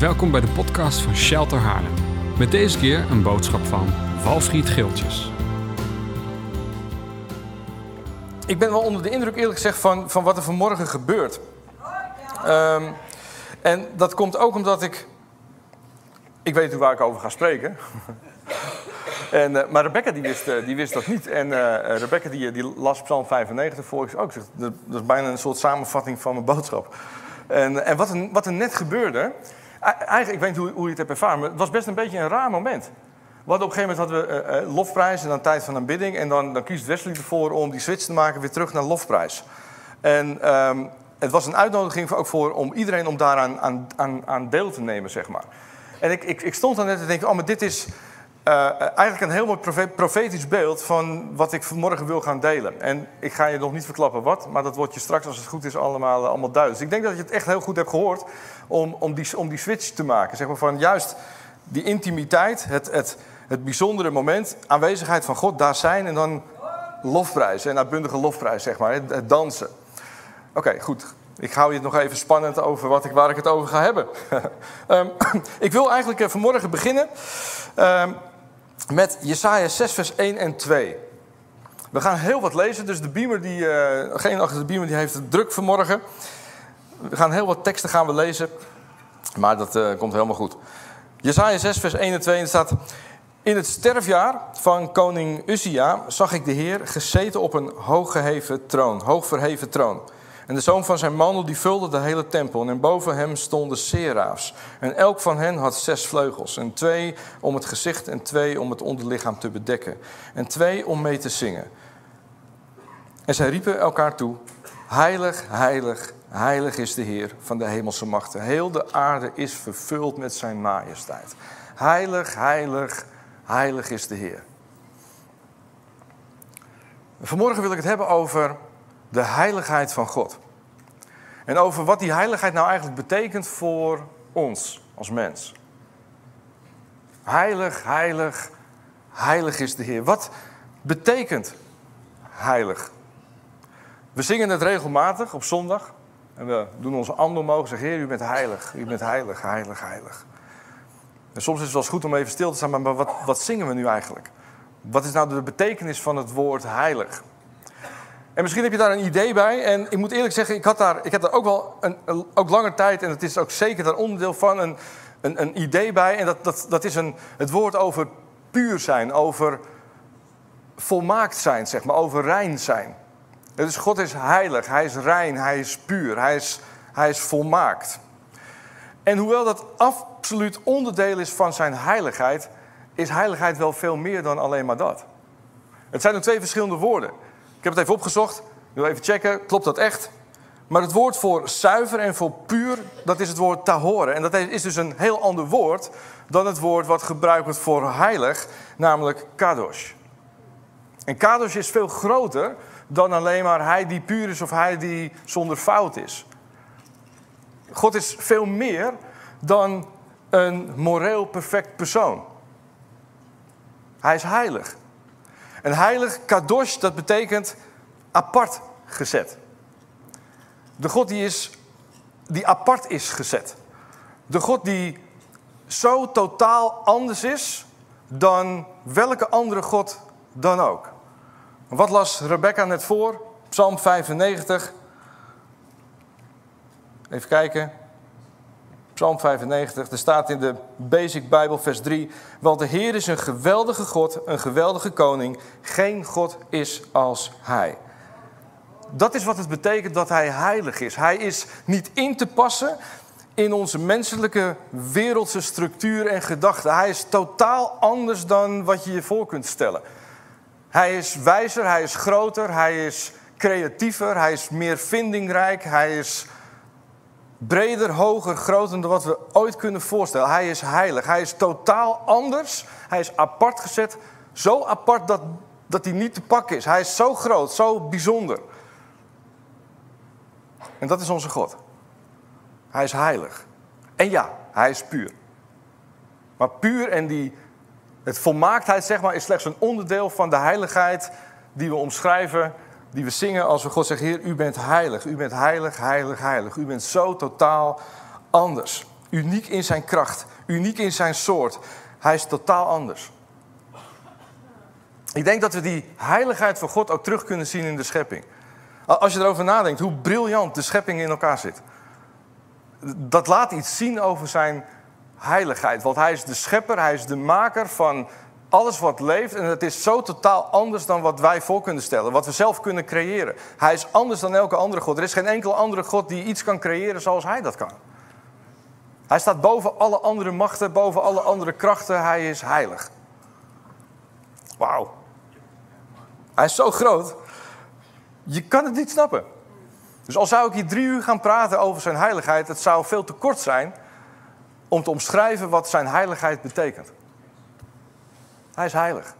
Welkom bij de podcast van Shelter Haarlem. Met deze keer een boodschap van Valfried Geeltjes. Ik ben wel onder de indruk eerlijk gezegd van, van wat er vanmorgen gebeurt. Ehm, en dat komt ook omdat ik... Ik weet waar ik over ga spreken. en, eh, maar Rebecca die wist, eh, die wist dat niet. En eh, Rebecca die, die las Psalm 95 voor. Ik ook, dat, dat is bijna een soort samenvatting van mijn boodschap. En, en wat, wat er net gebeurde... Eigenlijk, ik weet niet hoe, je het hebt ervaren, maar het was best een beetje een raar moment. Hadden op een gegeven moment hadden we uh, lofprijs en dan tijd van aanbidding. En dan, dan kiest Wesley ervoor om die switch te maken weer terug naar lofprijs. En um, het was een uitnodiging ook voor om iedereen om daaraan aan, aan, aan deel te nemen, zeg maar. En ik, ik, ik stond dan net te denken, oh, maar dit is uh, eigenlijk een heel mooi profetisch beeld van wat ik vanmorgen wil gaan delen. En ik ga je nog niet verklappen wat, maar dat wordt je straks, als het goed is, allemaal, allemaal duidelijk. Dus ik denk dat je het echt heel goed hebt gehoord om, om, die, om die switch te maken. Zeg maar van juist die intimiteit, het, het, het bijzondere moment, aanwezigheid van God, daar zijn en dan lofprijs. En uitbundige lofprijs, zeg maar, het, dansen. Oké, goed. Ik hou je het nog even spannend over wat ik, waar ik het over ga hebben. um, ik wil eigenlijk eh, vanmorgen beginnen um, met Jesaja 6, vers 1 en 2. We gaan heel wat lezen, dus de beamer, die, uh, geen achter de beamer, die heeft het druk vanmorgen. We gaan heel wat teksten gaan we lezen, maar dat uh, komt helemaal goed. Jesaja 6, vers 1 en 2 en staat... In het sterfjaar van koning Uzia zag ik de Heer gezeten op een hooggeheven troon, hoogverheven troon. En de zoon van zijn mandel die vulde de hele tempel. En boven hem stonden seraafs. En elk van hen had zes vleugels. En twee om het gezicht en twee om het onderlichaam te bedekken. En twee om mee te zingen. En zij riepen elkaar toe: Heilig, heilig, heilig is de Heer van de hemelse machten. Heel de aarde is vervuld met zijn majesteit. Heilig, heilig, heilig is de Heer. Vanmorgen wil ik het hebben over de heiligheid van God. En over wat die heiligheid nou eigenlijk betekent voor ons als mens. Heilig, heilig, heilig is de Heer. Wat betekent heilig? We zingen het regelmatig op zondag. En we doen onze handen omhoog en zeggen: Heer, u bent heilig, u bent heilig, heilig, heilig. En soms is het wel goed om even stil te staan, maar wat, wat zingen we nu eigenlijk? Wat is nou de betekenis van het woord heilig? En misschien heb je daar een idee bij. En ik moet eerlijk zeggen, ik, had daar, ik heb daar ook wel een, ook langer tijd, en het is ook zeker daar onderdeel van, een, een, een idee bij. En dat, dat, dat is een, het woord over puur zijn, over volmaakt zijn, zeg maar, over rein zijn. Dus God is heilig, hij is rein, hij is puur, hij is, hij is volmaakt. En hoewel dat absoluut onderdeel is van zijn heiligheid, is heiligheid wel veel meer dan alleen maar dat. Het zijn twee verschillende woorden. Ik heb het even opgezocht. Ik wil even checken, klopt dat echt? Maar het woord voor zuiver en voor puur, dat is het woord tahore. En dat is dus een heel ander woord dan het woord wat gebruikt wordt voor heilig, namelijk kadosh. En kadosh is veel groter dan alleen maar hij die puur is of hij die zonder fout is. God is veel meer dan een moreel perfect persoon. Hij is heilig. Een heilig kadosh, dat betekent apart gezet. De God die, is, die apart is gezet. De God die zo totaal anders is dan welke andere God dan ook. Wat las Rebecca net voor? Psalm 95. Even kijken. Psalm 95, er staat in de Basic Bijbel, vers 3. Want de Heer is een geweldige God, een geweldige koning. Geen God is als Hij. Dat is wat het betekent dat Hij heilig is. Hij is niet in te passen in onze menselijke wereldse structuur en gedachten. Hij is totaal anders dan wat je je voor kunt stellen. Hij is wijzer, hij is groter, hij is creatiever, hij is meer vindingrijk, hij is breder, hoger, groter dan wat we ooit kunnen voorstellen. Hij is heilig. Hij is totaal anders. Hij is apart gezet. Zo apart dat, dat hij niet te pakken is. Hij is zo groot, zo bijzonder. En dat is onze God. Hij is heilig. En ja, hij is puur. Maar puur en die, het volmaaktheid zeg maar, is slechts een onderdeel van de heiligheid die we omschrijven die we zingen als we God zeggen, Heer, u bent heilig, u bent heilig, heilig, heilig. U bent zo totaal anders. Uniek in zijn kracht, uniek in zijn soort. Hij is totaal anders. Ik denk dat we die heiligheid van God ook terug kunnen zien in de schepping. Als je erover nadenkt hoe briljant de schepping in elkaar zit. Dat laat iets zien over zijn heiligheid. Want hij is de schepper, hij is de maker van alles wat leeft. En het is zo totaal anders dan wat wij voor kunnen stellen. Wat we zelf kunnen creëren. Hij is anders dan elke andere God. Er is geen enkele andere God die iets kan creëren zoals hij dat kan. Hij staat boven alle andere machten, boven alle andere krachten. Hij is heilig. Wauw. Hij is zo groot. Je kan het niet snappen. Dus al zou ik hier drie uur gaan praten over zijn heiligheid, het zou veel te kort zijn om te omschrijven wat zijn heiligheid betekent. Hij is heilig.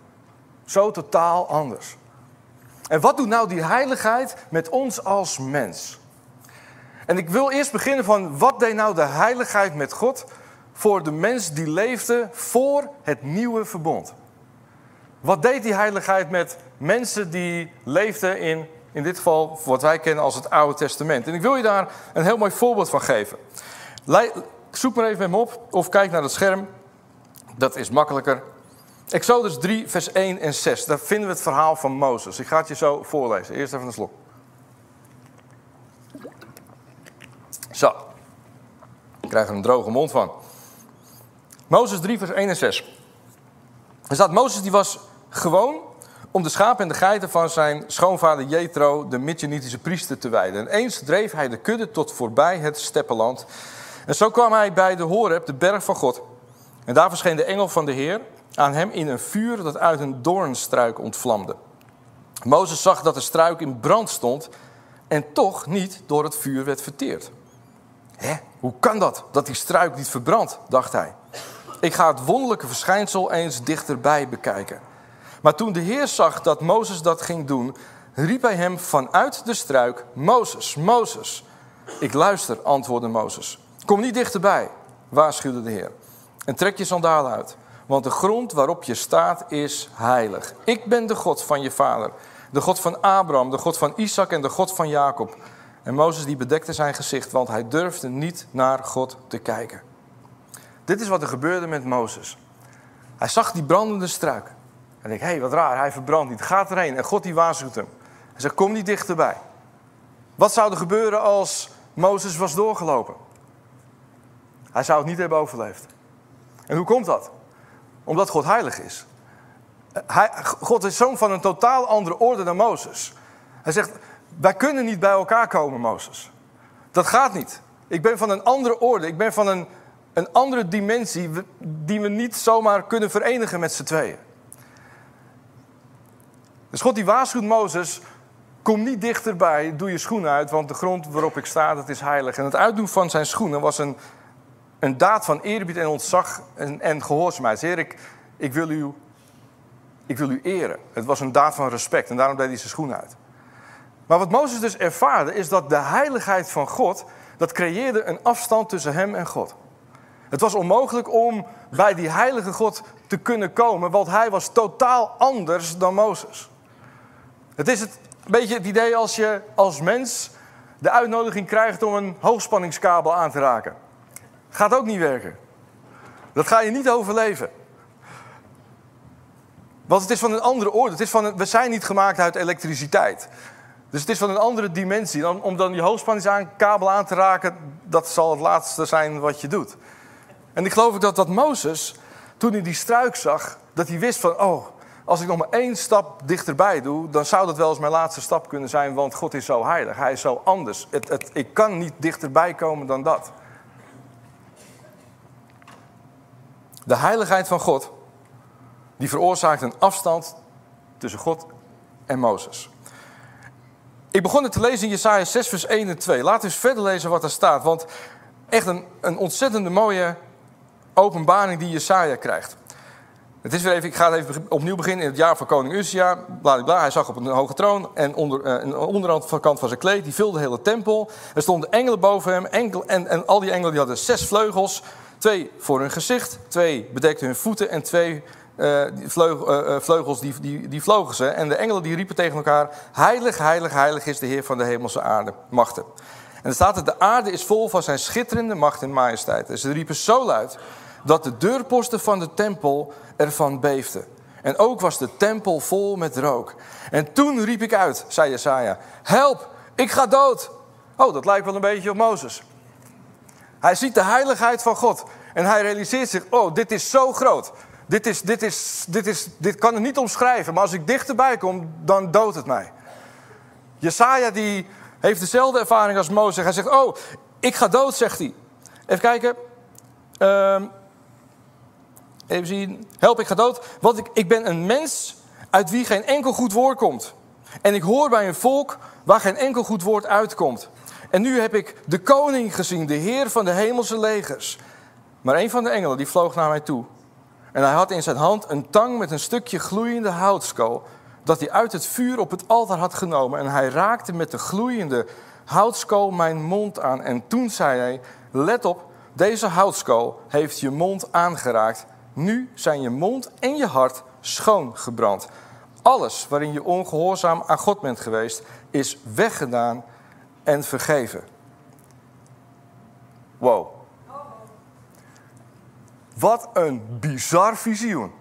Zo totaal anders. En wat doet nou die heiligheid met ons als mens? En ik wil eerst beginnen van wat deed nou de heiligheid met God voor de mens die leefde voor het nieuwe verbond? Wat deed die heiligheid met mensen die leefden in, in dit geval, wat wij kennen als het Oude Testament? En ik wil je daar een heel mooi voorbeeld van geven. Zoek maar even met me op of kijk naar het scherm. Dat is makkelijker. Exodus 3, vers 1 en 6. Daar vinden we het verhaal van Mozes. Ik ga het je zo voorlezen. Eerst even een slok. Zo. Ik krijg er een droge mond van. Mozes 3, vers 1 en 6. Er staat, Mozes die was gewoon om de schapen en de geiten van zijn schoonvader Jethro, de Midjanitische priester, te wijden. En eens dreef hij de kudde tot voorbij het steppenland. En zo kwam hij bij de Horeb, de berg van God. En daar verscheen de engel van de Heer aan hem in een vuur dat uit een doornstruik ontvlamde. Mozes zag dat de struik in brand stond en toch niet door het vuur werd verteerd. Hé, hoe kan dat, dat die struik niet verbrandt, dacht hij. Ik ga het wonderlijke verschijnsel eens dichterbij bekijken. Maar toen de Heer zag dat Mozes dat ging doen, riep hij hem vanuit de struik: Mozes, Mozes. Ik luister, antwoordde Mozes. Kom niet dichterbij, waarschuwde de Heer. En trek je sandalen uit, want de grond waarop je staat is heilig. Ik ben de God van je vader, de God van Abraham, de God van Isaac en de God van Jacob. En Mozes die bedekte zijn gezicht, want hij durfde niet naar God te kijken. Dit is wat er gebeurde met Mozes. Hij zag die brandende struik. En ik, hé, hey, wat raar, hij verbrandt niet. Gaat erheen. En God die waarschuwt hem. Hij zegt, kom niet dichterbij. Wat zou er gebeuren als Mozes was doorgelopen? Hij zou het niet hebben overleefd. En hoe komt dat? Omdat God heilig is. Hij, God is zoon van een totaal andere orde dan Mozes. Hij zegt, wij kunnen niet bij elkaar komen, Mozes. Dat gaat niet. Ik ben van een andere orde. Ik ben van een, een andere dimensie die we niet zomaar kunnen verenigen met z'n tweeën. Dus God die waarschuwt Mozes, kom niet dichterbij, doe je schoenen uit, want de grond waarop ik sta, dat is heilig. En het uitdoen van zijn schoenen was een, een daad van eerbied en ontzag en, en gehoorzaamheid. Heer, ik, ik, wil u, ik wil u eren. Het was een daad van respect en daarom deed hij zijn schoenen uit. Maar wat Mozes dus ervaarde, is dat de heiligheid van God, dat creëerde een afstand tussen hem en God. Het was onmogelijk om bij die heilige God te kunnen komen, want hij was totaal anders dan Mozes. Het is het, een beetje het idee als je als mens de uitnodiging krijgt om een hoogspanningskabel aan te raken. Gaat ook niet werken. Dat ga je niet overleven. Want het is van een andere orde. Het is van we zijn niet gemaakt uit elektriciteit. Dus het is van een andere dimensie. Om dan je hoogspanningskabel aan te raken, dat zal het laatste zijn wat je doet. En ik geloof dat, dat Mozes, toen hij die struik zag, dat hij wist van, oh, als ik nog maar één stap dichterbij doe, dan zou dat wel eens mijn laatste stap kunnen zijn, want God is zo heilig, Hij is zo anders. Het, het, ik kan niet dichterbij komen dan dat. De heiligheid van God, die veroorzaakt een afstand tussen God en Mozes. Ik begon het te lezen in Jesaja 6, vers 1 en 2. Laten we eens verder lezen wat er staat. Want echt een, een ontzettende mooie openbaring die Jesaja krijgt. Het is weer even, ik ga even opnieuw beginnen in het jaar van koning Uzia. Bla, Hij zag op een hoge troon en onder, uh, een onderhand van kant van zijn kleed. Die vulde de hele tempel. Er stonden engelen boven hem. Enkel, en, en al die engelen die hadden zes vleugels. Twee voor hun gezicht. Twee bedekten hun voeten. En twee uh, vleugel, uh, vleugels die, die, die vlogen ze. En de engelen die riepen tegen elkaar. Heilig, heilig, heilig is de Heer van de hemelse aarde. Machten. En er staat er, de aarde is vol van zijn schitterende macht en majesteit. En ze riepen zo luid dat de deurposten van de tempel ervan beefden. En ook was de tempel vol met rook. En toen riep ik uit, zei Jesaja, help, ik ga dood. Oh, dat lijkt wel een beetje op Mozes. Hij ziet de heiligheid van God. En hij realiseert zich, oh, dit is zo groot. Dit, is, dit, is, dit, is, dit kan het niet omschrijven. Maar als ik dichterbij kom, dan doodt het mij. Jesaja die heeft dezelfde ervaring als Mozes. Hij zegt, oh, ik ga dood, zegt hij. Even kijken. Ehm, even zien. Help, ik ga dood. Want ik, ik ben een mens uit wie geen enkel goed woord komt. En ik hoor bij een volk waar geen enkel goed woord uitkomt. En nu heb ik de koning gezien, de heer van de hemelse legers. Maar een van de engelen die vloog naar mij toe. En hij had in zijn hand een tang met een stukje gloeiende houtskool dat hij uit het vuur op het altaar had genomen. En hij raakte met de gloeiende houtskool mijn mond aan. En toen zei hij: Let op, deze houtskool heeft je mond aangeraakt. Nu zijn je mond en je hart schoongebrand. Alles waarin je ongehoorzaam aan God bent geweest, is weggedaan en vergeven. Wow. Wat een bizar visioen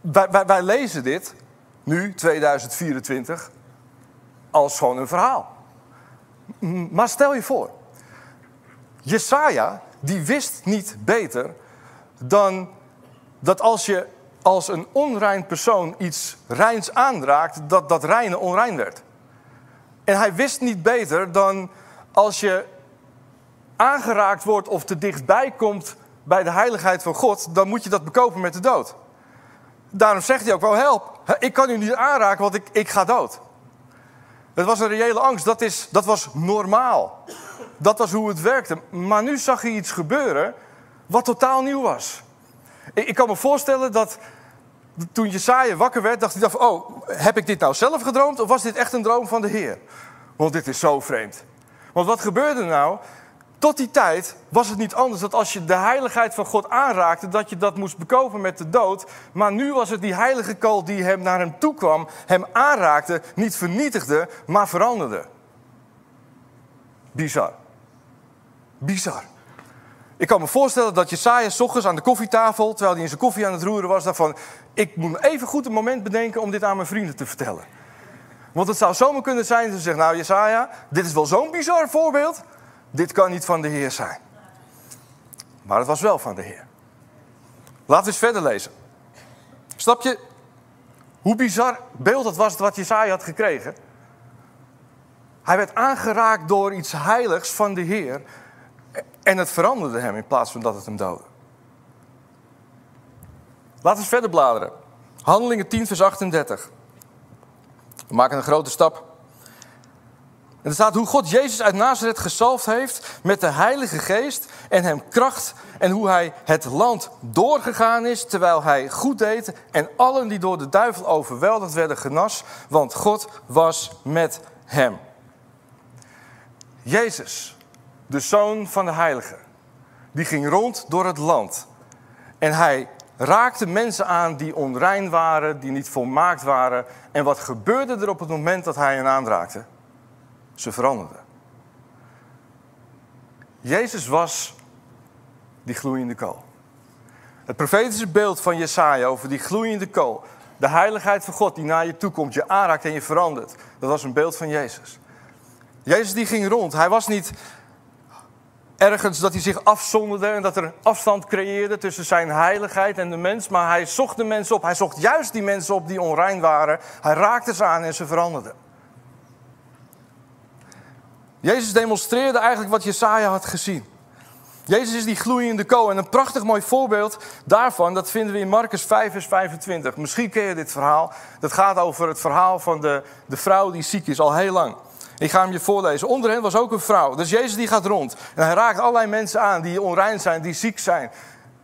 wij, wij, lezen dit, nu 2024, als gewoon een verhaal. Maar stel je voor, Jesaja, die wist niet beter dan dat als je als een onrein persoon iets reins aanraakt, dat dat reine onrein werd. En hij wist niet beter dan als je aangeraakt wordt of te dichtbij komt bij de heiligheid van God, dan moet je dat bekopen met de dood. Daarom zegt hij ook wel, help, ik kan u niet aanraken, want ik, ik ga dood. Het was een reële angst, dat, is, dat was normaal. Dat was hoe het werkte. Maar nu zag hij iets gebeuren wat totaal nieuw was. Ik, ik kan me voorstellen dat toen Jesaja wakker werd, dacht hij, dacht, oh, heb ik dit nou zelf gedroomd of was dit echt een droom van de Heer? Want dit is zo vreemd. Want wat gebeurde nou? Tot die tijd was het niet anders dat als je de heiligheid van God aanraakte, dat je dat moest bekopen met de dood. Maar nu was het die heilige kool die hem naar hem toe kwam, hem aanraakte, niet vernietigde, maar veranderde. Bizar. Bizar. Ik kan me voorstellen dat Jesaja s ochtends aan de koffietafel, terwijl hij in zijn koffie aan het roeren was, dacht van, ik moet even goed een moment bedenken om dit aan mijn vrienden te vertellen. Want het zou zomaar kunnen zijn dat ze zeggen, nou Jesaja, dit is wel zo'n bizar voorbeeld dit kan niet van de Heer zijn. Maar het was wel van de Heer. Laten we eens verder lezen. Snap je hoe bizar beeld het was wat Jesaja had gekregen? Hij werd aangeraakt door iets heiligs van de Heer. En het veranderde hem in plaats van dat het hem doodde. Laten we verder bladeren. Handelingen 10, vers 38. We maken een grote stap. En er staat hoe God Jezus uit Nazareth gezalfd heeft met de Heilige Geest en hem kracht en hoe hij het land doorgegaan is terwijl hij goed deed en allen die door de duivel overweldigd werden genas, want God was met hem. Jezus, de Zoon van de Heilige, die ging rond door het land en hij raakte mensen aan die onrein waren, die niet volmaakt waren. En wat gebeurde er op het moment dat hij hen aanraakte? Ze veranderden. Jezus was die gloeiende kool. Het profetische beeld van Jesaja over die gloeiende kool, de heiligheid van God die naar je toe komt, je aanraakt en je verandert, dat was een beeld van Jezus. Jezus die ging rond. Hij was niet ergens dat hij zich afzonderde en dat er afstand creëerde tussen zijn heiligheid en de mens, maar hij zocht de mensen op. Hij zocht juist die mensen op die onrein waren. Hij raakte ze aan en ze veranderden. Jezus demonstreerde eigenlijk wat Jesaja had gezien. Jezus is die gloeiende kool. En een prachtig mooi voorbeeld daarvan, dat vinden we in Marcus 5, vers 25. Misschien ken je dit verhaal. Dat gaat over het verhaal van de, de vrouw die ziek is, al heel lang. Ik ga hem je voorlezen. Onder hen was ook een vrouw. Dus Jezus die gaat rond. En hij raakt allerlei mensen aan die onrein zijn, die ziek zijn,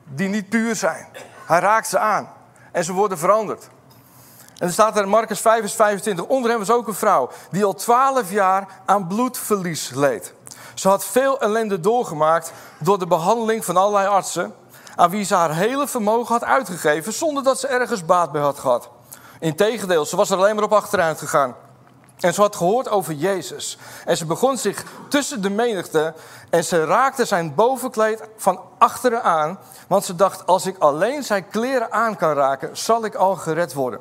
die niet puur zijn. Hij raakt ze aan. En ze worden veranderd. En er staat er in Marcus 5, vers 25. Onder hem was ook een vrouw die al twaalf jaar aan bloedverlies leed. Ze had veel ellende doorgemaakt door de behandeling van allerlei artsen. Aan wie ze haar hele vermogen had uitgegeven zonder dat ze ergens baat bij had gehad. Integendeel, ze was er alleen maar op achteruit gegaan. En ze had gehoord over Jezus. En ze begon zich tussen de menigte en ze raakte zijn bovenkleed van achteren aan. Want ze dacht, als ik alleen zijn kleren aan kan raken, zal ik al gered worden.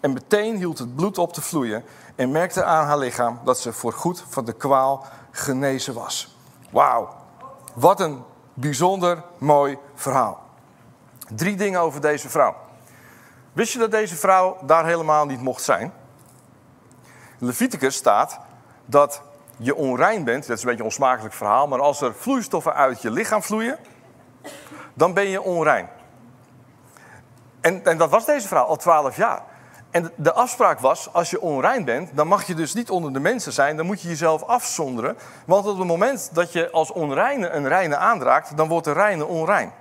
En meteen hield het bloed op te vloeien en merkte aan haar lichaam dat ze voorgoed van de kwaal genezen was. Wauw, wat een bijzonder mooi verhaal. Drie dingen over deze vrouw. Wist je dat deze vrouw daar helemaal niet mocht zijn? Leviticus staat dat je onrein bent. Dat is een beetje een onsmakelijk verhaal. Maar als er vloeistoffen uit je lichaam vloeien, dan ben je onrein. En, en dat was deze vrouw al twaalf jaar. En de afspraak was, als je onrein bent, dan mag je dus niet onder de mensen zijn. Dan moet je jezelf afzonderen. Want op het moment dat je als onreine een reine aanraakt, dan wordt de reine onrein.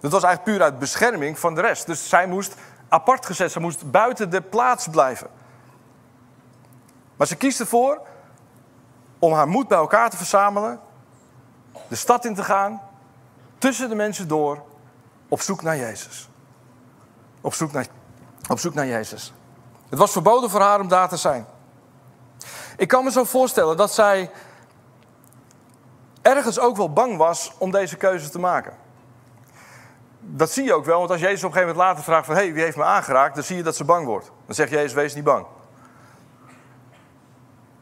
Dat was eigenlijk puur uit bescherming van de rest. Dus zij moest apart gezet, ze moest buiten de plaats blijven. Maar ze kiest ervoor om haar moed bij elkaar te verzamelen, de stad in te gaan, tussen de mensen door, op zoek naar Jezus. Op zoek naar, op zoek naar Jezus. Het was verboden voor haar om daar te zijn. Ik kan me zo voorstellen dat zij ergens ook wel bang was om deze keuze te maken. Dat zie je ook wel, want als Jezus op een gegeven moment later vraagt van... hé, hey, wie heeft me aangeraakt? Dan zie je dat ze bang wordt. Dan zegt Jezus, wees niet bang.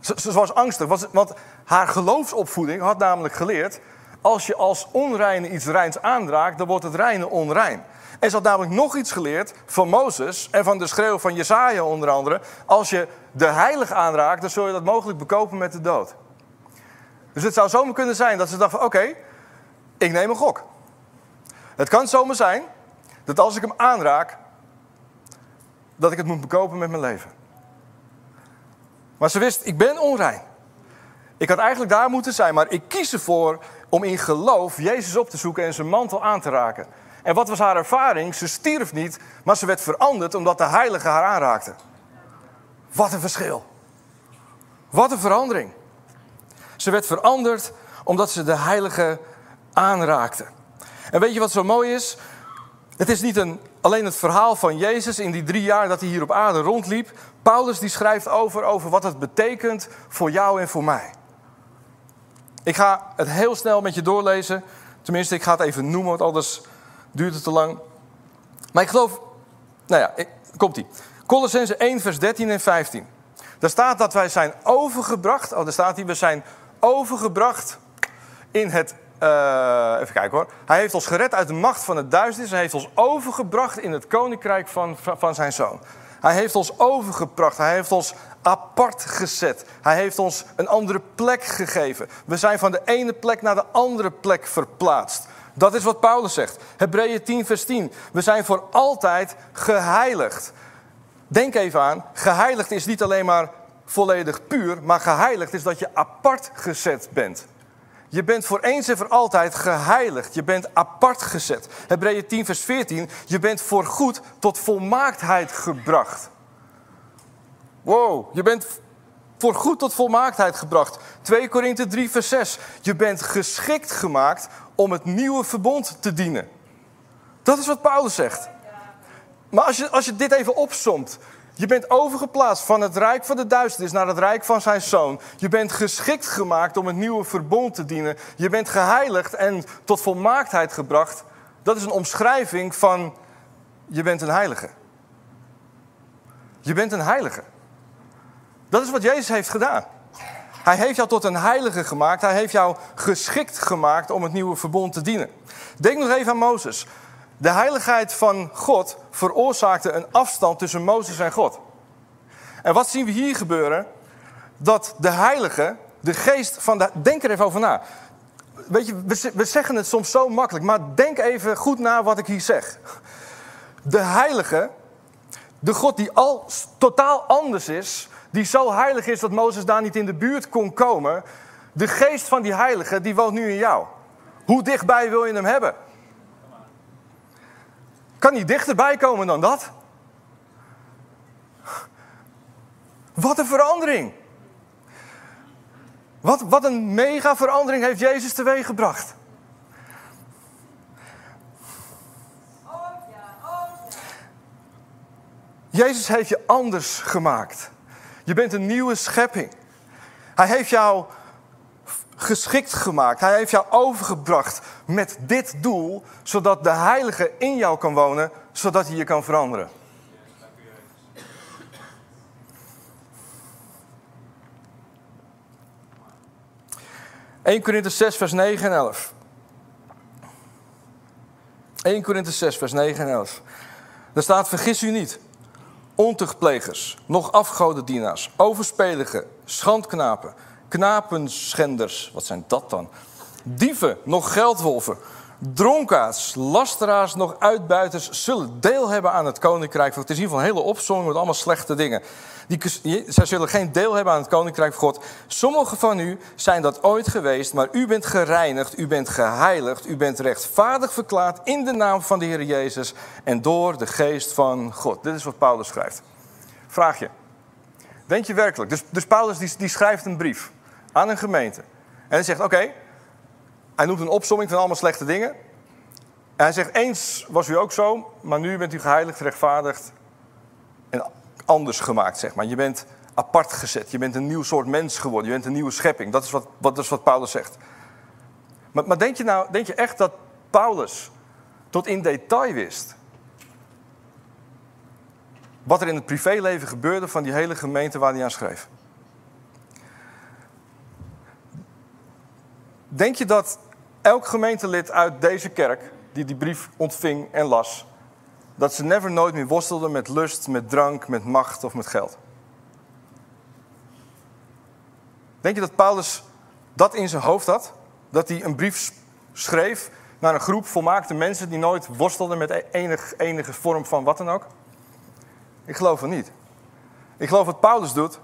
Ze, ze was angstig, want haar geloofsopvoeding had namelijk geleerd... als je als onreine iets reins aanraakt, dan wordt het reine onrein. En ze had namelijk nog iets geleerd van Mozes en van de schreeuw van Jesaja onder andere. Als je de heilige aanraakt, dan zul je dat mogelijk bekopen met de dood. Dus het zou zomaar kunnen zijn dat ze dacht van oké, ik neem een gok. Het kan zomaar zijn dat als ik hem aanraak, dat ik het moet bekopen met mijn leven. Maar ze wist, ik ben onrein. Ik had eigenlijk daar moeten zijn, maar ik kies ervoor om in geloof Jezus op te zoeken en zijn mantel aan te raken. En wat was haar ervaring? Ze stierf niet, maar ze werd veranderd omdat de heilige haar aanraakte. Wat een verschil. Wat een verandering. Ze werd veranderd omdat ze de heilige aanraakte. En weet je wat zo mooi is? Het is niet een, alleen het verhaal van Jezus in die drie jaar dat hij hier op aarde rondliep. Paulus die schrijft over, over wat het betekent voor jou en voor mij. Ik ga het heel snel met je doorlezen. Tenminste, ik ga het even noemen, want anders duurt het te lang. Maar ik geloof, nou ja, komt ie. Colossense 1, vers 13 en 15. Daar staat dat wij zijn overgebracht. Oh, daar staat hier, we zijn overgebracht in het uh, even kijken hoor. Hij heeft ons gered uit de macht van het duisternis. Hij heeft ons overgebracht in het koninkrijk van, van zijn zoon. Hij heeft ons overgebracht. Hij heeft ons apart gezet. Hij heeft ons een andere plek gegeven. We zijn van de ene plek naar de andere plek verplaatst. Dat is wat Paulus zegt. Hebreeën 10, vers 10. We zijn voor altijd geheiligd. Denk even aan, geheiligd is niet alleen maar volledig puur, maar geheiligd is dat je apart gezet bent. Je bent voor eens en voor altijd geheiligd. Je bent apart gezet. Hebreeën 10, vers 14. Je bent voor goed tot volmaaktheid gebracht. Wow, je bent voor goed tot volmaaktheid gebracht. 2 Korinthe 3, vers 6. Je bent geschikt gemaakt om het nieuwe verbond te dienen. Dat is wat Paulus zegt. Maar als je, als je dit even opsomt. Je bent overgeplaatst van het rijk van de duisternis naar het rijk van zijn zoon. Je bent geschikt gemaakt om het nieuwe verbond te dienen. Je bent geheiligd en tot volmaaktheid gebracht. Dat is een omschrijving van je bent een heilige. Je bent een heilige. Dat is wat Jezus heeft gedaan. Hij heeft jou tot een heilige gemaakt. Hij heeft jou geschikt gemaakt om het nieuwe verbond te dienen. Denk nog even aan Mozes. De heiligheid van God veroorzaakte een afstand tussen Mozes en God. En wat zien we hier gebeuren? Dat de heilige, de geest van de. Denk er even over na. Weet je, we zeggen het soms zo makkelijk, maar denk even goed na wat ik hier zeg. De heilige, de God die al totaal anders is, die zo heilig is dat Mozes daar niet in de buurt kon komen. De geest van die heilige, die woont nu in jou. Hoe dichtbij wil je hem hebben? Kan niet dichterbij komen dan dat? Wat een verandering. Wat, wat een mega verandering heeft Jezus teweeggebracht. Jezus heeft je anders gemaakt. Je bent een nieuwe schepping. Hij heeft jou geschikt gemaakt. Hij heeft jou overgebracht met dit doel, zodat de Heilige in jou kan wonen, zodat hij je kan veranderen. 1 Korinther 6, vers 9 en 11. 1 Korinther 6, vers 9 en 11. Daar staat: Vergis u niet, ontuchtplegers, nog afgodendienaars, overspeligen, schandknapen, knapenschenders. Wat zijn dat dan? Dieven, nog geldwolven, dronkaards, lasteraars, nog uitbuiters zullen deel hebben aan het koninkrijk. Het is hier van een hele opzomming met allemaal slechte dingen. Die, zij zullen geen deel hebben aan het koninkrijk van God. Sommigen van u zijn dat ooit geweest, maar u bent gereinigd, u bent geheiligd, u bent rechtvaardig verklaard in de naam van de Heer Jezus en door de geest van God. Dit is wat Paulus schrijft. Vraag je. Denk je werkelijk? Dus, dus Paulus die, die, schrijft een brief aan een gemeente. En hij zegt, oké, hij noemt een opsomming van allemaal slechte dingen. En hij zegt, eens was u ook zo, maar nu bent u geheiligd, rechtvaardigd en anders gemaakt, zeg maar. Je bent apart gezet. Je bent een nieuw soort mens geworden. Je bent een nieuwe schepping. Dat is wat, wat, dat Paulus zegt. Maar, maar denk, je nou, denk je echt dat Paulus tot in detail wist wat er in het privéleven gebeurde van die hele gemeente waar hij aan schreef? Denk je dat elk gemeentelid uit deze kerk, die die brief ontving en las, dat ze never nooit meer worstelden met lust, met drank, met macht of met geld. Denk je dat Paulus dat in zijn hoofd had? Dat hij een brief schreef naar een groep volmaakte mensen die nooit worstelden met e-, enig, enige vorm van wat dan ook? Ik geloof het niet. Ik geloof wat Paulus doet,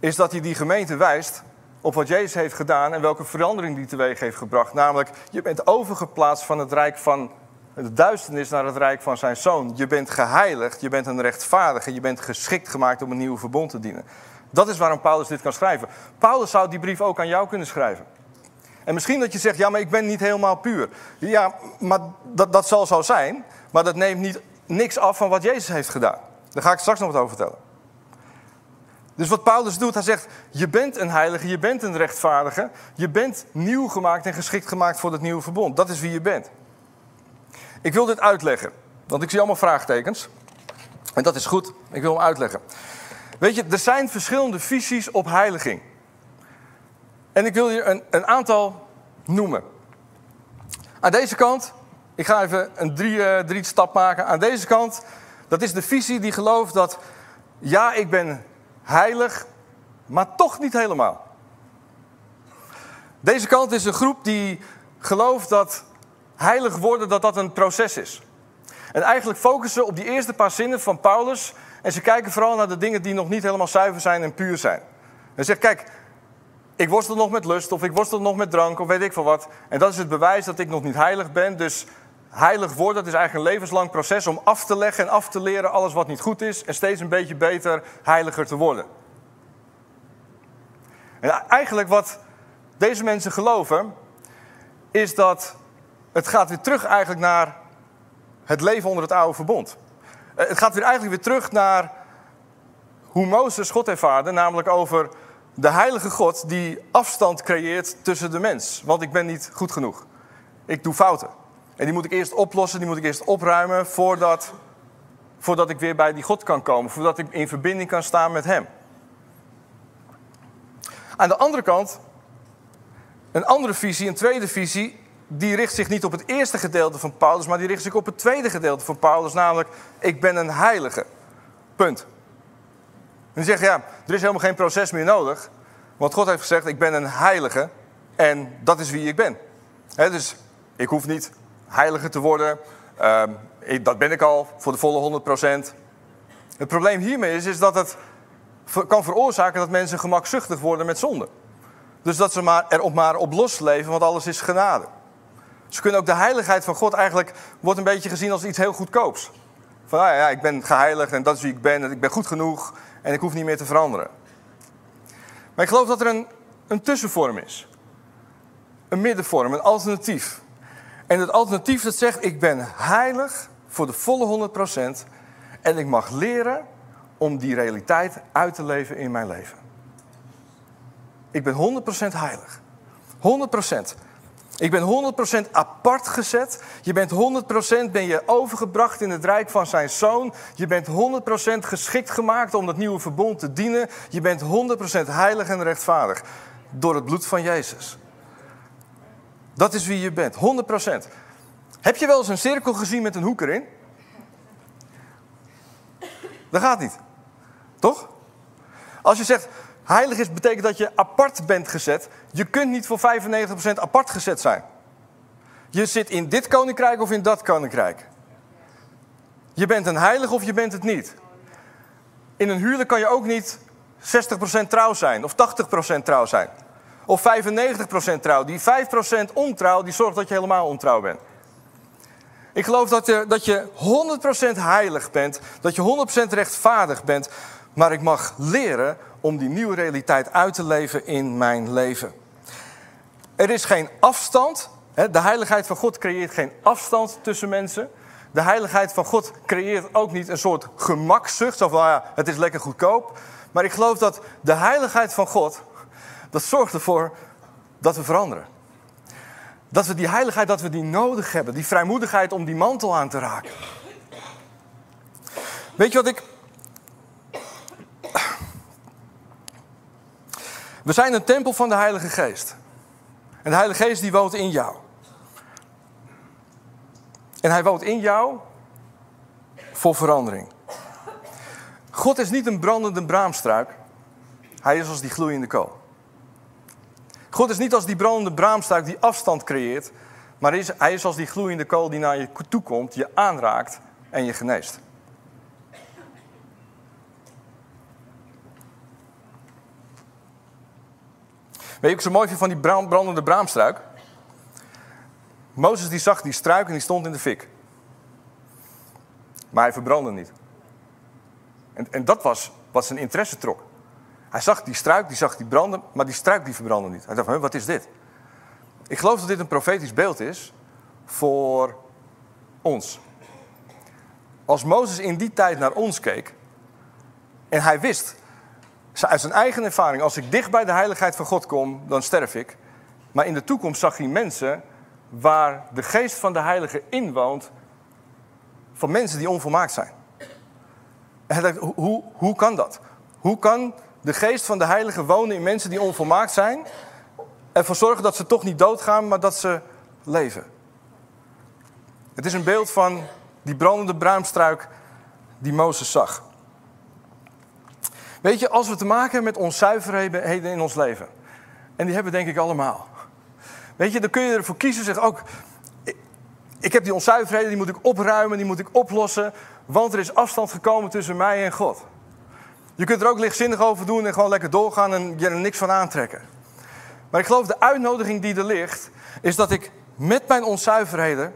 is dat hij die gemeente wijst op wat Jezus heeft gedaan en welke verandering die teweeg heeft gebracht. Namelijk, je bent overgeplaatst van het rijk van de duisternis naar het rijk van zijn zoon. Je bent geheiligd, je bent een rechtvaardige, je bent geschikt gemaakt om een nieuwe verbond te dienen. Dat is waarom Paulus dit kan schrijven. Paulus zou die brief ook aan jou kunnen schrijven. En misschien dat je zegt, ja, maar ik ben niet helemaal puur. Ja, maar dat, dat zal zo zijn, maar dat neemt niet, niks af van wat Jezus heeft gedaan. Daar ga ik straks nog wat over vertellen. Dus wat Paulus doet, hij zegt, je bent een heilige, je bent een rechtvaardige, je bent nieuw gemaakt en geschikt gemaakt voor het nieuwe verbond. Dat is wie je bent. Ik wil dit uitleggen, want ik zie allemaal vraagtekens. En dat is goed, ik wil hem uitleggen. Weet je, er zijn verschillende visies op heiliging. En ik wil je een, een aantal noemen. Aan deze kant, ik ga even een drie, uh, drie stap maken. Aan deze kant, dat is de visie die gelooft dat, ja, ik ben heilig, maar toch niet helemaal. Deze kant is een groep die gelooft dat heilig worden, dat dat een proces is. En eigenlijk focussen op die eerste paar zinnen van Paulus. En ze kijken vooral naar de dingen die nog niet helemaal zuiver zijn en puur zijn. En zegt, kijk, ik worstel nog met lust of ik worstel nog met drank of weet ik veel wat. En dat is het bewijs dat ik nog niet heilig ben. Dus heilig worden, dat is eigenlijk een levenslang proces om af te leggen en af te leren alles wat niet goed is. En steeds een beetje beter, heiliger te worden. En eigenlijk wat deze mensen geloven, is dat het gaat weer terug eigenlijk naar het leven onder het oude verbond. Eh, het gaat weer eigenlijk weer terug naar hoe Mozes God ervaarde, namelijk over de heilige God die afstand creëert tussen de mens. Want ik ben niet goed genoeg. Ik doe fouten. En die moet ik eerst oplossen, die moet ik eerst opruimen voordat, voordat ik weer bij die God kan komen. Voordat ik in verbinding kan staan met Hem. Aan de andere kant, een andere visie, een tweede visie, die richt zich niet op het eerste gedeelte van Paulus, maar die richt zich op het tweede gedeelte van Paulus, namelijk ik ben een heilige. Punt. En die zegt ja, er is helemaal geen proces meer nodig, want God heeft gezegd ik ben een heilige en dat is wie ik ben. dus ik hoef niet heilige te worden, ehm, dat ben ik al voor de volle 100%. Het probleem hiermee is, is dat het kan veroorzaken dat mensen gemakzuchtig worden met zonde. Dus dat ze maar er op maar op los leven, want alles is genade. Ze kunnen ook de heiligheid van God eigenlijk wordt een beetje gezien als iets heel goedkoops. Van nou ja, ik ben geheiligd en dat is wie ik ben en ik ben goed genoeg en ik hoef niet meer te veranderen. Maar ik geloof dat er een, een tussenvorm is. Een middenvorm, een alternatief. En het alternatief dat zegt, ik ben heilig voor de volle 100% en ik mag leren om die realiteit uit te leven in mijn leven. Ik ben 100% heilig. 100%. Ik ben 100% apart gezet. Je bent 100% ben je overgebracht in het rijk van zijn zoon. Je bent 100% geschikt gemaakt om dat nieuwe verbond te dienen. Je bent 100% heilig en rechtvaardig door het bloed van Jezus. Dat is wie je bent, 100%. Heb je wel eens een cirkel gezien met een hoek erin? Dat gaat niet. Toch? Als je zegt, heilig is, betekent dat je apart bent gezet. Je kunt niet voor 95% apart gezet zijn. Je zit in dit koninkrijk of in dat koninkrijk. Je bent een heilig of je bent het niet. In een huwelijk kan je ook niet 60% trouw zijn of 80% trouw zijn. Of 95% trouw. Die 5% ontrouw, die zorgt dat je helemaal ontrouw bent. Ik geloof dat je, dat je 100% heilig bent, dat je 100% rechtvaardig bent, maar ik mag leren om die nieuwe realiteit uit te leven in mijn leven. Er is geen afstand. De heiligheid van God creëert geen afstand tussen mensen. De heiligheid van God creëert ook niet een soort gemakzucht. Zo van, ja, het is lekker goedkoop. Maar ik geloof dat de heiligheid van God, dat zorgt ervoor dat we veranderen. Dat we die heiligheid, dat we die nodig hebben. Die vrijmoedigheid om die mantel aan te raken. Weet je wat ik... We zijn een tempel van de Heilige Geest. En de Heilige Geest die woont in jou. En hij woont in jou voor verandering. God is niet een brandende braamstruik. Hij is als die gloeiende kool. God is niet als die brandende braamstruik die afstand creëert. Maar hij is, hij is als die gloeiende kool die naar je toe komt, je aanraakt en je geneest. Weet je ik zo mooi van die brandende braamstruik? Mozes die zag die struik en die stond in de fik. Maar hij verbrandde niet. En, en dat was wat zijn interesse trok. Hij zag die struik, die zag die branden, maar die struik die verbrandde niet. Hij dacht, wat is dit? Ik geloof dat dit een profetisch beeld is voor ons. Als Mozes in die tijd naar ons keek en hij wist uit zijn eigen ervaring, als ik dicht bij de heiligheid van God kom, dan sterf ik. Maar in de toekomst zag hij mensen waar de geest van de heilige inwoont, van mensen die onvolmaakt zijn. En hij dacht, hoe, hoe kan dat? Hoe kan de geest van de heilige wonen in mensen die onvolmaakt zijn, ervoor zorgen dat ze toch niet doodgaan, maar dat ze leven? Het is een beeld van die brandende bruimstruik die Mozes zag. Weet je, als we te maken hebben met onzuiverheden in ons leven, en die hebben we denk ik allemaal. Weet je, dan kun je ervoor kiezen, zeg ook, ik heb die onzuiverheden, die moet ik opruimen, die moet ik oplossen, want er is afstand gekomen tussen mij en God. Je kunt er ook lichtzinnig over doen en gewoon lekker doorgaan en je er niks van aantrekken. Maar ik geloof de uitnodiging die er ligt, is dat ik met mijn onzuiverheden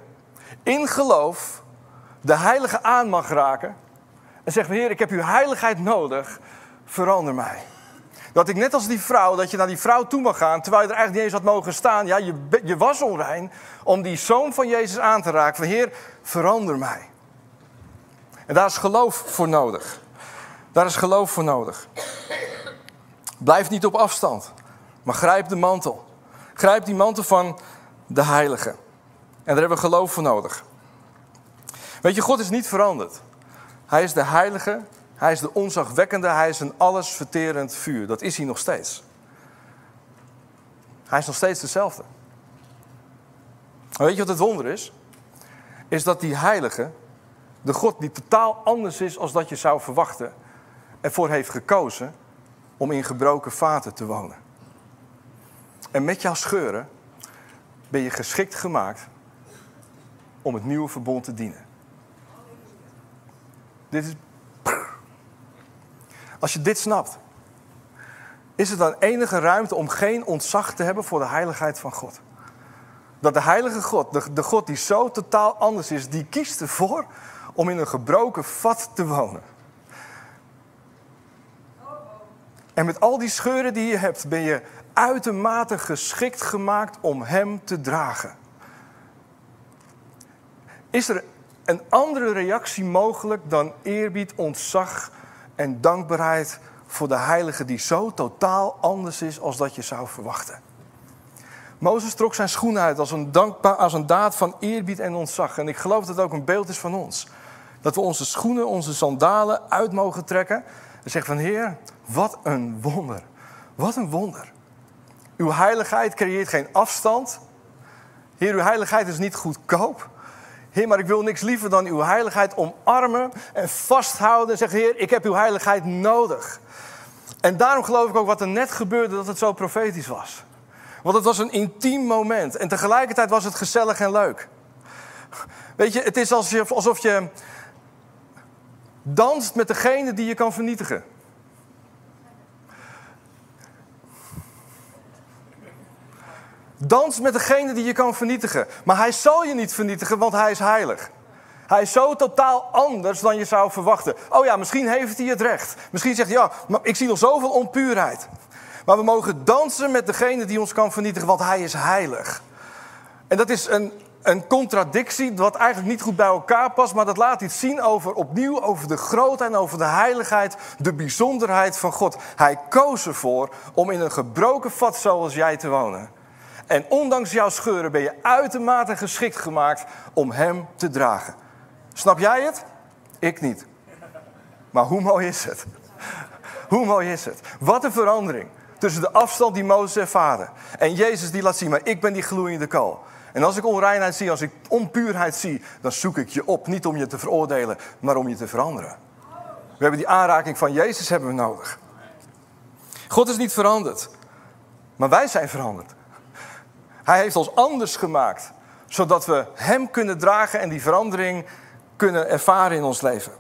in geloof de heilige aan mag raken. En zeg, Heer, ik heb uw heiligheid nodig verander mij. Dat ik net als die vrouw, dat je naar die vrouw toe mag gaan, terwijl je er eigenlijk niet eens had mogen staan. Ja, je, je was onrein om die zoon van Jezus aan te raken. Van Heer, verander mij. En daar is geloof voor nodig. Daar is geloof voor nodig. Blijf niet op afstand, maar grijp de mantel. Grijp die mantel van de heilige. En daar hebben we geloof voor nodig. Weet je, God is niet veranderd. Hij is de heilige hij is de onzagwekkende, hij is een allesverterend vuur. Dat is hij nog steeds. Hij is nog steeds dezelfde. weet je wat het wonder is? Is dat die heilige, de God die totaal anders is als dat je zou verwachten, ervoor heeft gekozen om in gebroken vaten te wonen. En met jouw scheuren ben je geschikt gemaakt om het nieuwe verbond te dienen. Dit is als je dit snapt, is er dan enige ruimte om geen ontzag te hebben voor de heiligheid van God. Dat de heilige God, de, de God die zo totaal anders is, die kiest ervoor om in een gebroken vat te wonen. En met al die scheuren die je hebt, ben je uitermate geschikt gemaakt om Hem te dragen. Is er een andere reactie mogelijk dan eerbied, ontzag en dankbaarheid voor de heilige die zo totaal anders is als dat je zou verwachten. Mozes trok zijn schoenen uit als een, als een daad van eerbied en ontzag. En ik geloof dat het ook een beeld is van ons. Dat we onze schoenen, onze sandalen uit mogen trekken. En zeggen van Heer, wat een wonder. Wat een wonder. Uw heiligheid creëert geen afstand. Heer, uw heiligheid is niet goedkoop. Heer, maar ik wil niks liever dan uw heiligheid omarmen en vasthouden. En zeggen, Heer, ik heb uw heiligheid nodig. En daarom geloof ik ook wat er net gebeurde, dat het zo profetisch was. Want het was een intiem moment. En tegelijkertijd was het gezellig en leuk. Weet je, het is alsof je danst met degene die je kan vernietigen. Dans met degene die je kan vernietigen. Maar hij zal je niet vernietigen, want hij is heilig. Hij is zo totaal anders dan je zou verwachten. Oh ja, misschien heeft hij het recht. Misschien zegt hij, ja, maar ik zie nog zoveel onpuurheid. Maar we mogen dansen met degene die ons kan vernietigen, want hij is heilig. En dat is een, een contradictie wat eigenlijk niet goed bij elkaar past, maar dat laat iets zien over opnieuw over de grootheid en over de heiligheid, de bijzonderheid van God. Hij koos ervoor om in een gebroken vat zoals jij te wonen. En ondanks jouw scheuren ben je uitermate geschikt gemaakt om hem te dragen. Snap jij het? Ik niet. Maar hoe mooi is het? Hoe mooi is het? Wat een verandering tussen de afstand die Mozes ervaren en Jezus die laat zien, maar ik ben die gloeiende kool. En als ik onreinheid zie, als ik onpuurheid zie, dan zoek ik je op. Niet om je te veroordelen, maar om je te veranderen. We hebben die aanraking van Jezus hebben we nodig. God is niet veranderd, maar wij zijn veranderd. Hij heeft ons anders gemaakt, zodat we Hem kunnen dragen en die verandering kunnen ervaren in ons leven.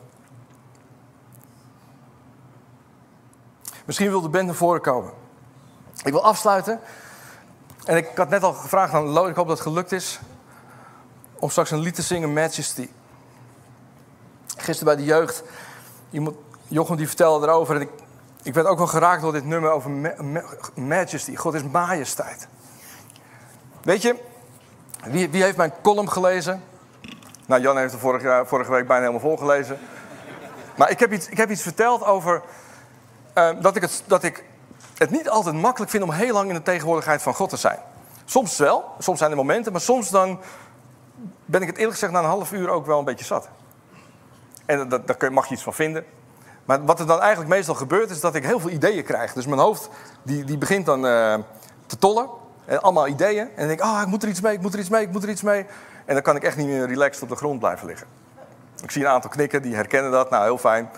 Misschien wil de band naar voren komen. Ik wil afsluiten. En ik had net al gevraagd aan Lo, ik hoop dat het gelukt is. Om straks een lied te zingen, Majesty. Gisteren bij de jeugd, iemand, Jochem die vertelde erover. En ik, ik werd ook wel geraakt door dit nummer over Majesty. God is majesteit. Weet je, wie, wie heeft mijn column gelezen? Nou, Jan heeft er vorige, vorige week bijna helemaal volgelezen. Maar ik heb iets, ik heb iets verteld over uh, dat, ik het, dat ik het niet altijd makkelijk vind om heel lang in de tegenwoordigheid van God te zijn. Soms wel, soms zijn er momenten, maar soms dan ben ik het eerlijk gezegd na een half uur ook wel een beetje zat. En daar mag je iets van vinden. Maar wat er dan eigenlijk meestal gebeurt is dat ik heel veel ideeën krijg. Dus mijn hoofd die, die begint dan uh, te tollen. En allemaal ideeën. En dan denk ik, ah, ik moet er iets mee, ik moet er iets mee, ik moet er iets mee. En dan kan ik echt niet meer relaxed op de grond blijven liggen. Ik zie een aantal knikken, die herkennen dat. Nou, heel fijn.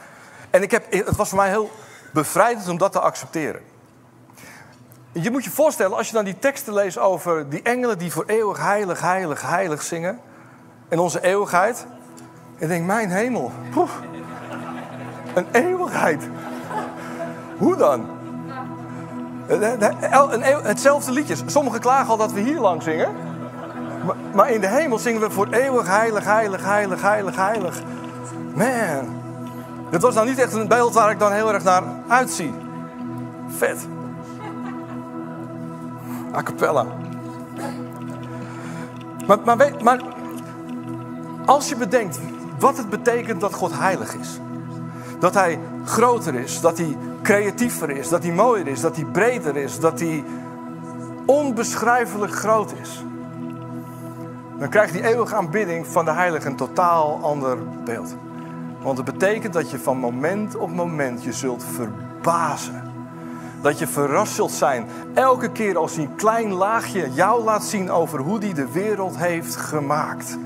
En ik heb, het was voor mij heel bevrijdend om dat te accepteren. Je moet je voorstellen, als je dan die teksten leest over die engelen die voor eeuwig heilig, heilig, heilig zingen. En onze eeuwigheid. En denk, mijn hemel. Een eeuwigheid. Hoe dan? Hetzelfde liedje. Sommigen klagen al dat we hier lang zingen. Maar in de hemel zingen we voor eeuwig heilig, heilig, heilig, heilig, heilig. Man. Dat was nou niet echt een beeld waar ik dan heel erg naar uitzie. Vet. A cappella. Maar, maar, weet, maar als je bedenkt wat het betekent dat God heilig is. Dat hij groter is, dat hij creatiever is, dat hij mooier is, dat hij breder is, dat hij onbeschrijfelijk groot is. Dan krijgt die eeuwige aanbidding van de heilige een totaal ander beeld. Want het betekent dat je van moment op moment je zult verbazen. Dat je verrast zult zijn elke keer als hij een klein laagje jou laat zien over hoe hij de wereld heeft gemaakt.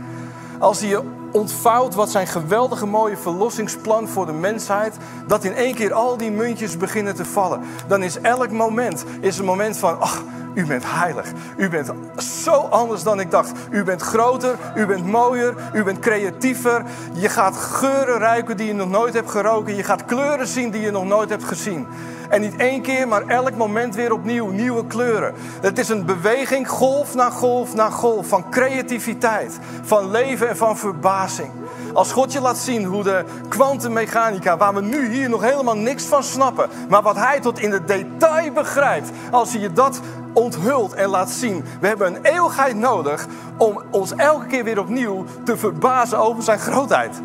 Als hij je ontvouwt wat zijn geweldige mooie verlossingsplan voor de mensheid, dat in één keer al die muntjes beginnen te vallen. Dan is elk moment is een moment van, ach, u bent heilig. U bent zo anders dan ik dacht. U bent groter, u bent mooier, u bent creatiever. Je gaat geuren ruiken die je nog nooit hebt geroken. Je gaat kleuren zien die je nog nooit hebt gezien. En niet één keer, maar elk moment weer opnieuw nieuwe kleuren. Het is een beweging, golf na golf na golf, van creativiteit, van leven en van verbazing. Als God je laat zien hoe de kwantummechanica, waar we nu hier nog helemaal niks van snappen, maar wat Hij tot in de detail begrijpt, als hij je dat onthult en laat zien. We hebben een eeuwigheid nodig om ons elke keer weer opnieuw te verbazen over zijn grootheid.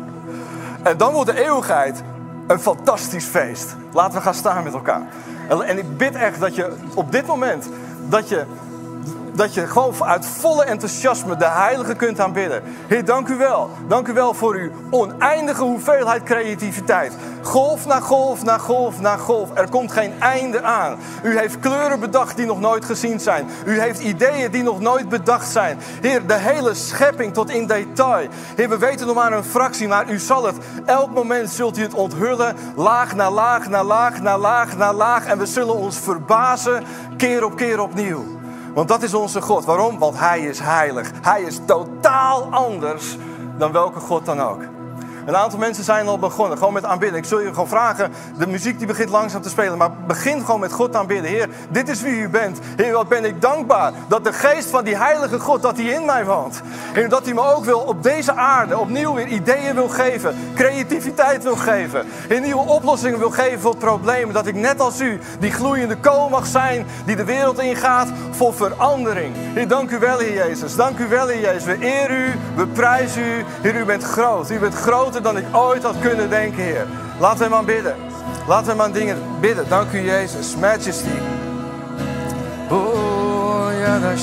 En dan wordt de eeuwigheid een fantastisch feest. Laten we gaan staan met elkaar. En, ik bid echt dat je op dit moment, dat je dat je gewoon uit volle enthousiasme de Heilige kunt aanbidden. Heer, dank u wel. Dank u wel voor uw oneindige hoeveelheid creativiteit. Golf na golf na golf na golf. Er komt geen einde aan. U heeft kleuren bedacht die nog nooit gezien zijn. U heeft ideeën die nog nooit bedacht zijn. Heer, de hele schepping tot in detail. Heer, we weten nog maar een fractie, maar u zal het. Elk moment zult u het onthullen. Laag na laag na laag na laag na laag. En we zullen ons verbazen keer op keer opnieuw. Want dat is onze God. Waarom? Want Hij is heilig. Hij is totaal anders dan welke God dan ook. Een aantal mensen zijn al begonnen, gewoon met aanbidden. Ik zul je gewoon vragen, de muziek die begint langzaam te spelen, maar begin gewoon met God aanbidden. Heer, dit is wie u bent. Heer, wat ben ik dankbaar dat de geest van die heilige God, dat die in mij woont. Heer, dat hij me ook wil op deze aarde opnieuw weer ideeën wil geven, creativiteit wil geven. Heer, nieuwe oplossingen wil geven voor problemen. Dat ik net als u die gloeiende kool mag zijn, die de wereld ingaat voor verandering. Heer, dank u wel, Heer Jezus. Dank u wel, Heer Jezus. We eer u, we prijzen u. Heer, u bent groot. U bent groot dan ik ooit had kunnen denken, Heer. Laten we hem aan bidden. Laten we hem aan dingen bidden. Dank u, Jezus. Majesty. Oh, ja, dat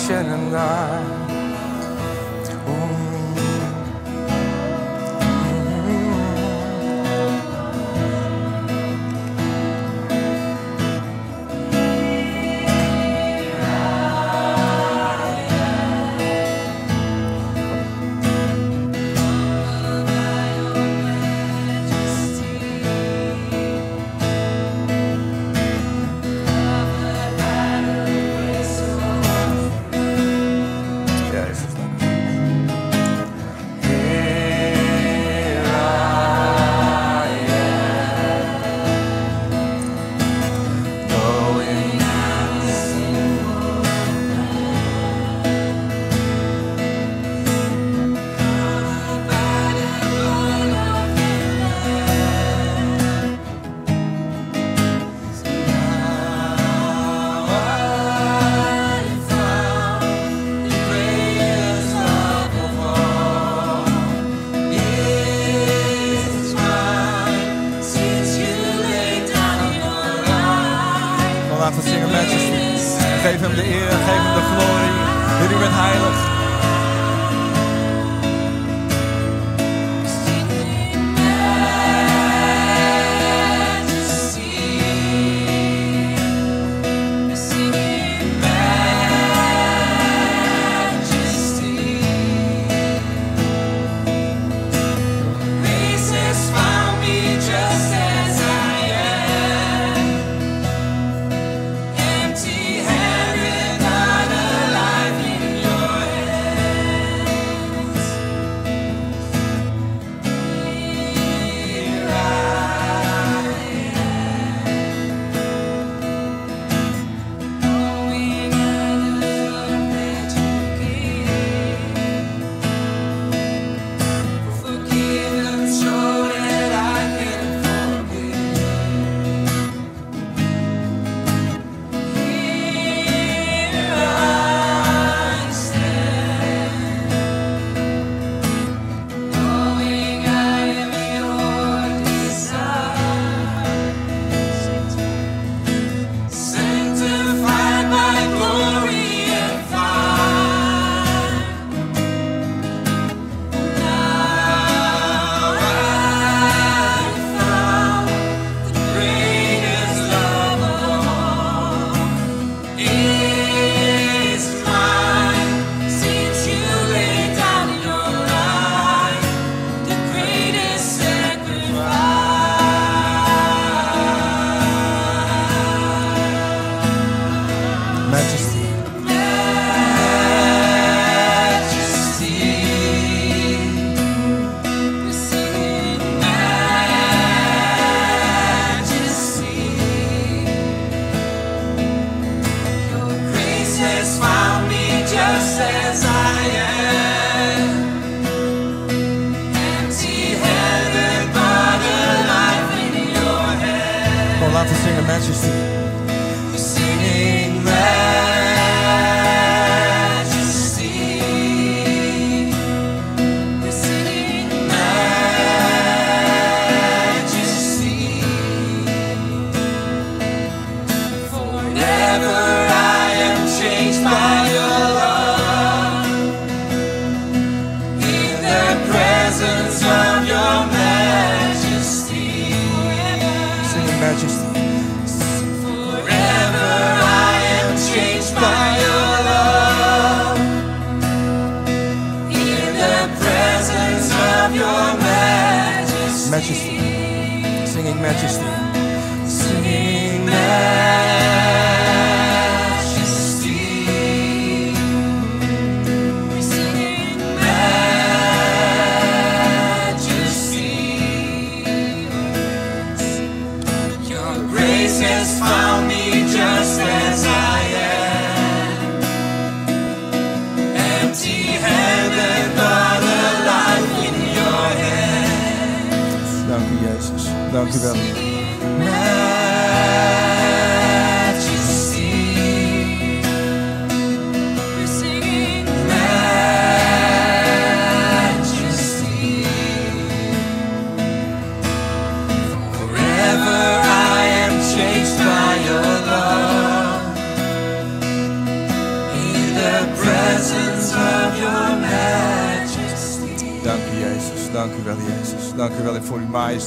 Jezus.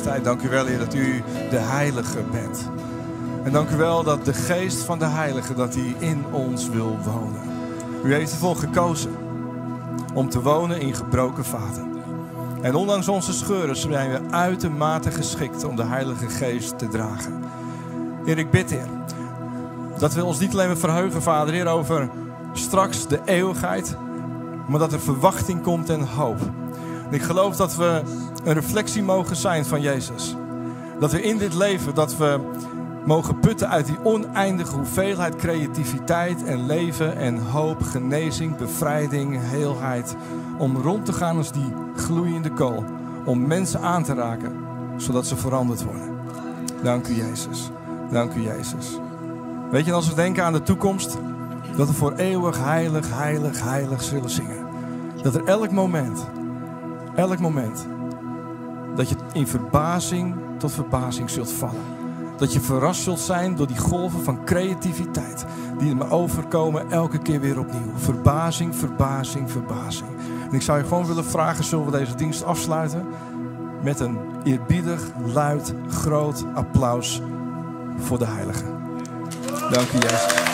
Dank u wel, Heer, dat u de Heilige bent. En dank u wel dat de geest van de Heilige, dat hij in ons wil wonen. U heeft ervoor gekozen om te wonen in gebroken vaten. En ondanks onze scheuren zijn we uitermate geschikt om de Heilige Geest te dragen. Heer, ik bid, Heer, dat we ons niet alleen maar verheugen, Vader, over straks de eeuwigheid, maar dat er verwachting komt en hoop. Ik geloof dat we een reflectie mogen zijn van Jezus. Dat we in dit leven, dat we mogen putten uit die oneindige hoeveelheid creativiteit en leven en hoop, genezing, bevrijding, heelheid. Om rond te gaan als die gloeiende kool. Om mensen aan te raken, zodat ze veranderd worden. Dank u Jezus. Dank u Jezus. Weet je, als we denken aan de toekomst, dat we voor eeuwig heilig, heilig, heilig zullen zingen. Dat er elk moment, elk moment, dat je in verbazing tot verbazing zult vallen. Dat je verrast zult zijn door die golven van creativiteit die me overkomen elke keer weer opnieuw. Verbazing, verbazing, verbazing. En ik zou je gewoon willen vragen, zullen we deze dienst afsluiten met een eerbiedig, luid, groot applaus voor de Heilige. Dank u, Jezus.